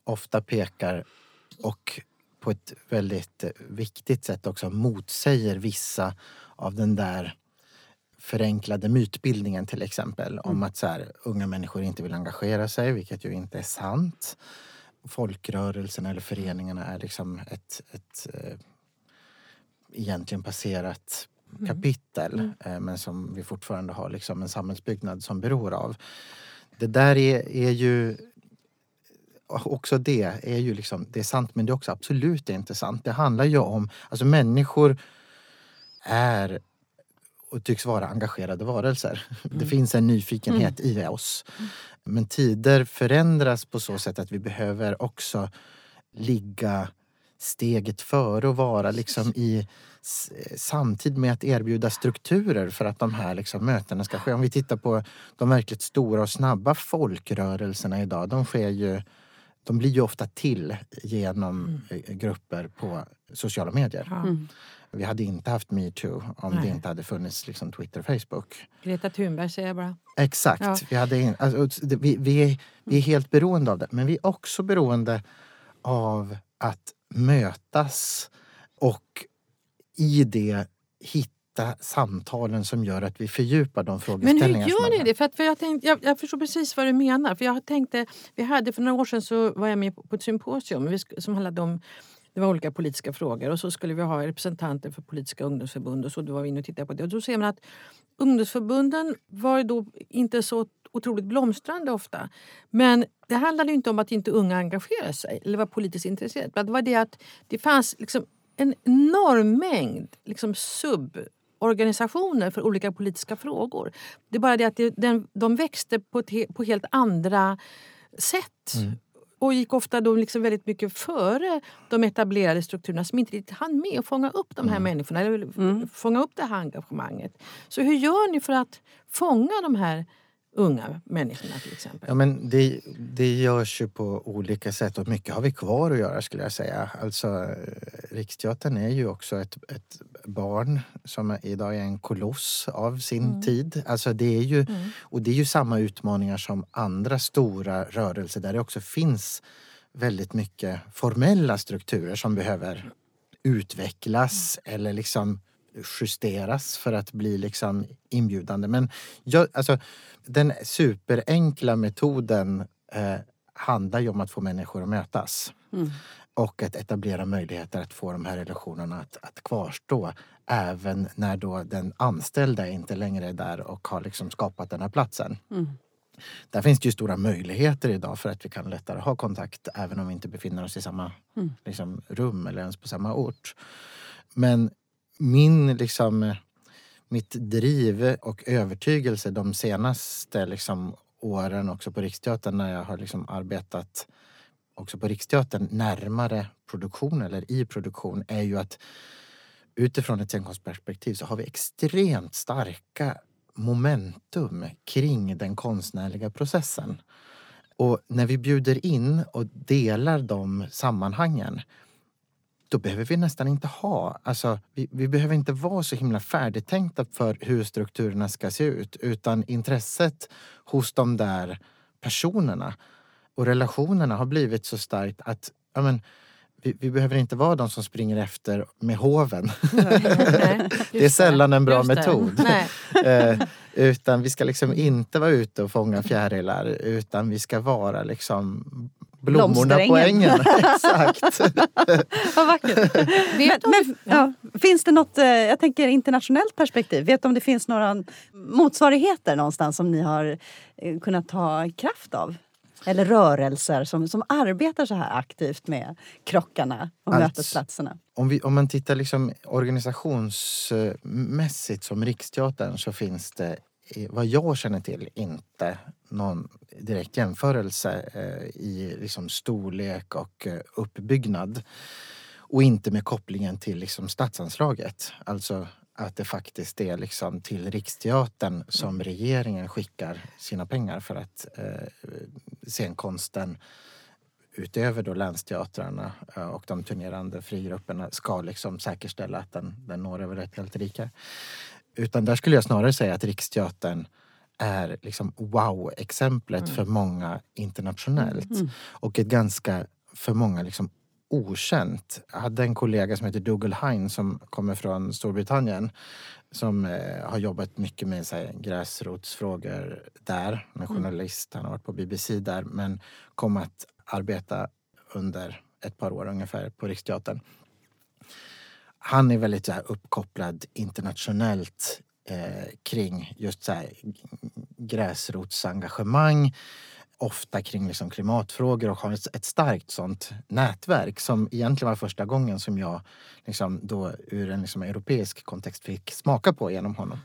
S3: ofta pekar och på ett väldigt eh, viktigt sätt också motsäger vissa av den där förenklade mytbildningen till exempel om att så här, unga människor inte vill engagera sig, vilket ju inte är sant. Folkrörelserna eller föreningarna är liksom ett, ett eh, egentligen passerat kapitel eh, men som vi fortfarande har liksom en samhällsbyggnad som beror av. Det där är, är ju också det är ju liksom, det är sant men det är också absolut inte sant. Det handlar ju om, alltså människor är och tycks vara engagerade varelser. Det finns en nyfikenhet i oss. Men tider förändras på så sätt att vi behöver också ligga steget före och vara liksom i samtid med att erbjuda strukturer för att de här liksom mötena ska ske. Om vi tittar på de verkligt stora och snabba folkrörelserna idag. De sker ju de blir ju ofta till genom eh, grupper på sociala medier.
S2: Ja.
S3: Vi hade inte haft metoo om det
S2: Nej.
S3: inte hade funnits liksom Twitter och Facebook.
S2: Greta Thunberg säger jag bara.
S3: Exakt.
S2: Ja.
S3: Vi, hade in, alltså, det- vi, vi, är, vi är helt beroende av det. Men vi är också beroende av att mötas och i det hitta samtalen som gör att vi fördjupar de
S2: Men
S3: frågeställningar
S2: hur
S3: som
S2: gör ni det? För, att, för jag, tänkte, jag, jag förstår precis vad du menar. För jag tänkte, vi hade, för några år sedan så var jag med på, ett symposium som handlade om det var olika politiska frågor och så skulle vi ha representanter för politiska ungdomsförbund och så då var vi inne och tittade på det. Och då ser man att ungdomsförbunden var då inte så otroligt blomstrande ofta. Men det handlade inte om att inte unga engagerade sig eller var politiskt intresserade. Men Det var det att det fanns liksom en enorm mängd liksom suborganisationer för olika politiska frågor. Det är bara det att det, den, de växte på, ett, på helt andra sätt. och gick ofta då liksom väldigt mycket före de etablerade strukturerna som inte riktigt hann med att fånga upp de här mm. människorna, eller mm. fånga upp det här engagemanget. Så hur gör ni för att fånga de här unga människorna till exempel?
S3: Ja, men det, det görs ju på olika sätt och mycket har vi kvar att göra skulle jag säga. Alltså, Riksteatern är ju också ett, ett barn som idag är en koloss av sin mm. tid. Alltså det är ju, mm. Och det är ju samma utmaningar som andra stora rörelser där det också finns väldigt mycket formella strukturer som behöver utvecklas mm. eller liksom justeras för att bli liksom inbjudande. Men jag, alltså, den superenkla metoden eh, handlar ju om att få människor att mötas. Mm. Och att etablera möjligheter att få de här relationerna att, att kvarstå även när då den anställda inte längre är där och har liksom skapat den här platsen. Mm. Där finns det ju stora möjligheter idag för att vi kan lättare ha kontakt även om vi inte befinner oss i samma mm. liksom, rum eller ens på samma ort. Men min liksom mitt driv och övertygelse de senaste liksom, åren också på Riksteatern när jag har liksom arbetat också på Riksteatern närmare produktion eller i produktion är ju att utifrån ett scenkonstperspektiv så har vi extremt starka momentum kring den konstnärliga processen. Och när vi bjuder in och delar de sammanhangen då behöver vi nästan inte ha, alltså vi, vi, behöver inte vara så himla färdigtänkta för hur strukturerna ska se ut utan intresset hos de där personerna och relationerna har blivit så starkt att ja, men, vi, vi, behöver inte vara de som springer efter med hoven. Det är sällan en bra metod. eh, utan vi ska liksom inte vara ute och fånga fjärilar utan vi ska vara liksom blommorna på ängen. Exakt.
S1: Vad vackert. Men, men, ja, finns det något, eh, jag tänker internationellt perspektiv, vet du om det finns några motsvarigheter någonstans som ni har eh, kunnat ta kraft av? Eller rörelser som, som arbetar så här aktivt med krockarna och alltså, mötesplatserna?
S3: Om, vi, om man tittar liksom organisationsmässigt som Riksteatern så finns det vad jag känner till inte någon direkt jämförelse eh, i liksom storlek och eh, uppbyggnad. Och inte med kopplingen till liksom statsanslaget. Alltså att det faktiskt är liksom till Riksteatern som regeringen skickar sina pengar för att eh, scenkonsten utöver då länsteatrarna eh, och de turnerande frigrupperna ska liksom säkerställa att den, den når över ett helt rike. Utan där skulle jag snarare säga att Riksteatern är liksom wow-exemplet mm. för många internationellt. Mm. Och ett ganska, för många, liksom okänt. Jag hade en kollega som heter Dougal Hine som kommer från Storbritannien som eh, har jobbat mycket med så här, gräsrotsfrågor där. Han är mm. journalist, han har varit på BBC där men kom att arbeta under ett par år ungefär på Riksteatern han är väldigt så här, uppkopplad internationellt eh, kring just så här, gräsrotsengagemang. Ofta kring liksom, klimatfrågor och har ett, ett starkt sånt nätverk som egentligen var första gången som jag liksom, då, ur en liksom, europeisk kontext fick smaka på genom honom.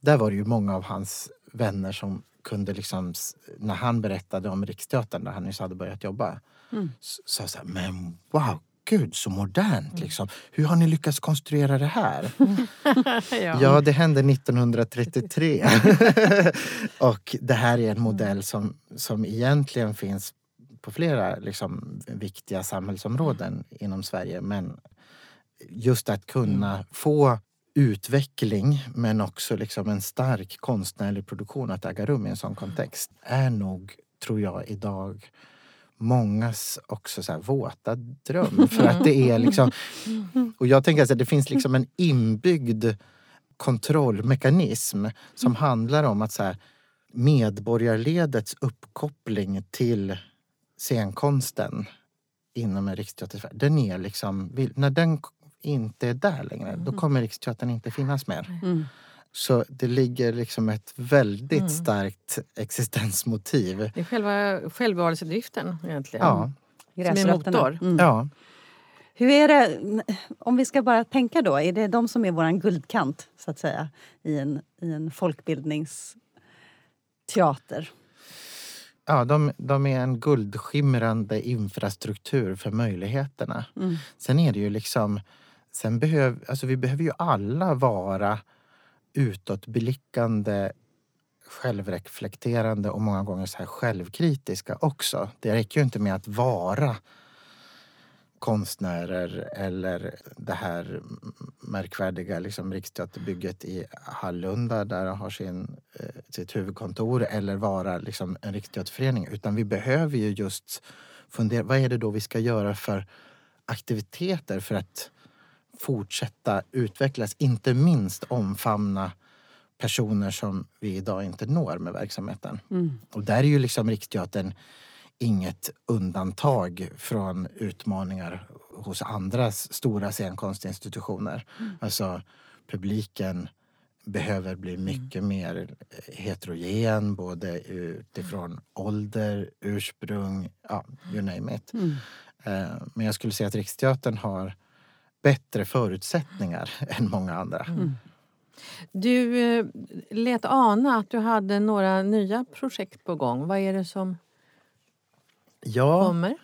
S3: Där var det ju många av hans vänner som kunde liksom, när han berättade om Riksteatern där han nyss hade börjat jobba, mm. sa så här, men wow, gud så modernt. Mm. Liksom. Hur har ni lyckats konstruera det här? ja. ja. det hände 1933. och det här är en modell som, som egentligen finns på flera liksom, viktiga samhällsområden inom Sverige. Men just att kunna mm. få utveckling men också liksom en stark konstnärlig produktion att äga rum i en sån kontext är nog, tror jag, idag mångas också så våta dröm. För att det är liksom... Och jag tänker att det finns liksom en inbyggd kontrollmekanism som handlar om att så här, medborgarledets uppkoppling till scenkonsten inom en riksteater, den är liksom, när den inte är där längre, då kommer Riksteatern inte finnas mer. Mm. Så det ligger liksom ett väldigt mm. starkt existensmotiv.
S2: Det är själva självbevarelsedriften egentligen. Ja. Som är motor.
S3: Mm. Ja.
S1: Hur är det, om vi ska bara tänka då, är det de som är våran guldkant så att säga i en, i en folkbildningsteater?
S3: ja, de, de är en guldskimrande infrastruktur för möjligheterna.
S1: Mm.
S3: Sen är det ju liksom... Sen behöv, alltså vi behöver ju alla vara utåtblickande självreflekterande och många gånger så här självkritiska också. Det räcker ju inte med att vara konstnärer eller det här märkvärdiga liksom, Riksteaterbygget i Hallunda där de har sin, eh, sitt huvudkontor eller vara liksom, en riksteaterförening. Utan vi behöver ju just fundera, vad är det då vi ska göra för aktiviteter för att fortsätta utvecklas, inte minst omfamna personer som vi idag inte når med verksamheten.
S1: Mm.
S3: Och där är ju liksom Riksteatern inget undantag från utmaningar hos andra stora scenkonstinstitutioner. Mm. Alltså publiken behöver bli mm. mycket mm. mer heterogen både utifrån mm. ålder, ursprung, ja, you name it. Mm. Eh, men jag skulle säga att Riksteatern har bättre förutsättningar än många andra.
S2: Mm. Du eh, lät ana att du hade några nya projekt på gång. Vad är det som ja, kommer?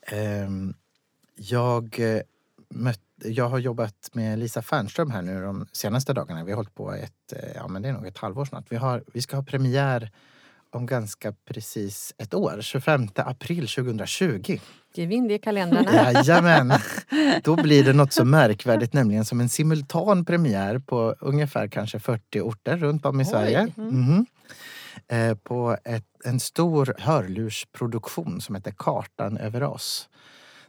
S3: Eh, jag, mött, jag har jobbat med Lisa Fernström här nu de senaste dagarna. Vi har hållit på ett, eh, ja, men det är nog ett halvår snart. Vi, har, vi ska ha premiär om ganska precis ett år, 25 april 2020.
S2: Skriv in det i kalendrarna.
S3: Jajamän! Då blir det något så märkvärdigt, nämligen som en simultan premiär på ungefär kanske 40 orter runt om i Oj. Sverige. Mm. Eh, på ett, en stor hörlursproduktion som heter Kartan över oss.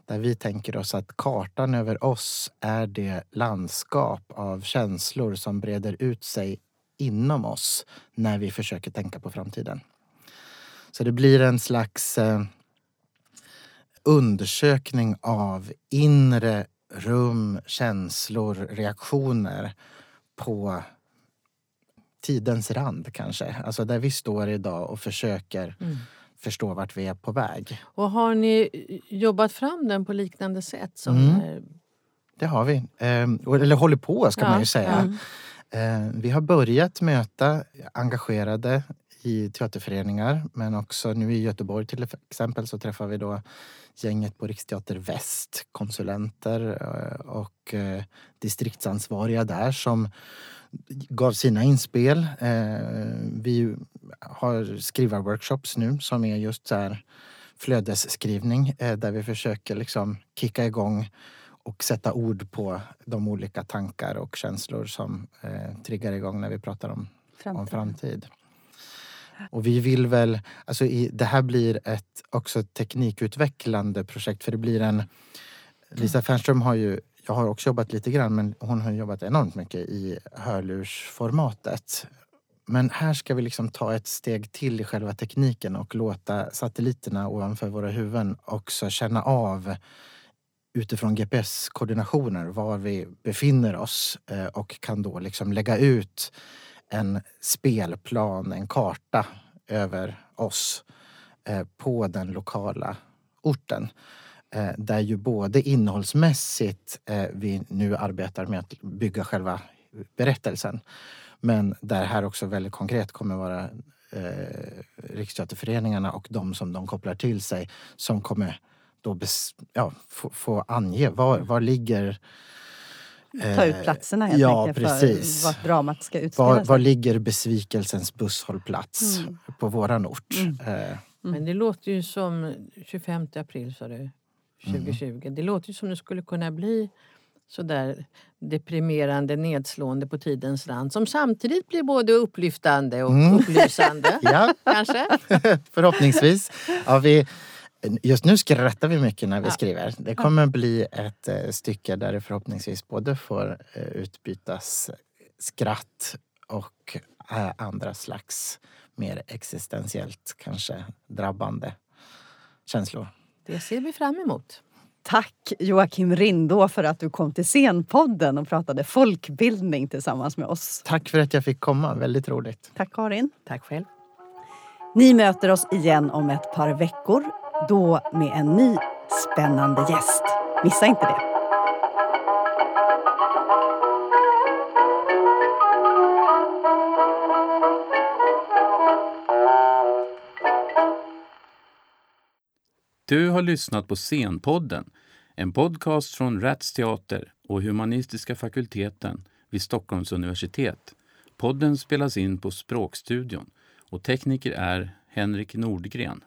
S3: Där vi tänker oss att kartan över oss är det landskap av känslor som breder ut sig inom oss när vi försöker tänka på framtiden. Så det blir en slags eh, undersökning av inre rum, känslor, reaktioner på tidens rand kanske. Alltså där vi står idag och försöker mm. förstå vart vi är på väg.
S2: Och har ni jobbat fram den på liknande sätt? Som mm. är...
S3: Det har vi. Eh, eller håller på ska ja, man ju säga. Ja. Eh, vi har börjat möta engagerade i teaterföreningar men också nu i Göteborg till exempel så träffar vi då gänget på Riksteater Väst, konsulenter eh, och eh, distriktsansvariga där som gav sina inspel. Eh, vi har skrivarworkshops nu som är just så här flödesskrivning där vi försöker liksom kicka igång och sätta ord på de olika tankar och känslor som triggar igång när vi pratar om framtid. Om framtid. Och vi vill väl, alltså i, det här blir ett också teknikutvecklande projekt för det blir en Lisa Fernström har ju, jag har också jobbat lite grann men hon har jobbat enormt mycket i hörlursformatet. Men här ska vi liksom ta ett steg till i själva tekniken och låta satelliterna ovanför våra huvuden också känna av utifrån GPS-koordinationer var vi befinner oss eh, och kan då liksom lägga ut en spelplan, en karta över oss eh, på den lokala orten. Eh, där ju både innehållsmässigt eh, vi nu arbetar med att bygga själva berättelsen. Men där här också väldigt konkret kommer vara eh, Riksteaterföreningarna och de som de kopplar till sig som kommer då bes, ja, få, få ange var, var ligger
S1: Ta ut platserna helt
S3: ja,
S1: enkelt
S3: precis.
S1: för vart dramat ska utspela
S3: sig. Var, ligger besvikelsens busshållplats mm. på våran ort? Mm.
S2: Eh. Men det låter ju som 25 april sa du, 2020. Mm. Det låter ju som det skulle kunna bli sådär deprimerande, nedslående på tidens rand som samtidigt blir både upplyftande och mm. upplysande.
S3: ja.
S2: Kanske?
S3: Förhoppningsvis. Ja, vi, Just nu skrattar vi mycket när vi ja. skriver. Det kommer bli ett eh, stycke där det förhoppningsvis både får eh, utbytas skratt och eh, andra slags mer existentiellt kanske drabbande känslor.
S2: Det ser vi fram emot.
S1: Tack Joakim Rindå för att du kom till Scenpodden och pratade folkbildning tillsammans med oss.
S3: Tack för att jag fick komma, väldigt roligt.
S1: Tack Karin.
S2: Tack själv.
S1: Ni möter oss igen om ett par veckor då med en ny spännande gäst. Missa inte det!
S4: Du har lyssnat på Scenpodden, en podcast från Rats Teater och Humanistiska fakulteten vid Stockholms universitet. Podden spelas in på Språkstudion och tekniker är Henrik Nordgren.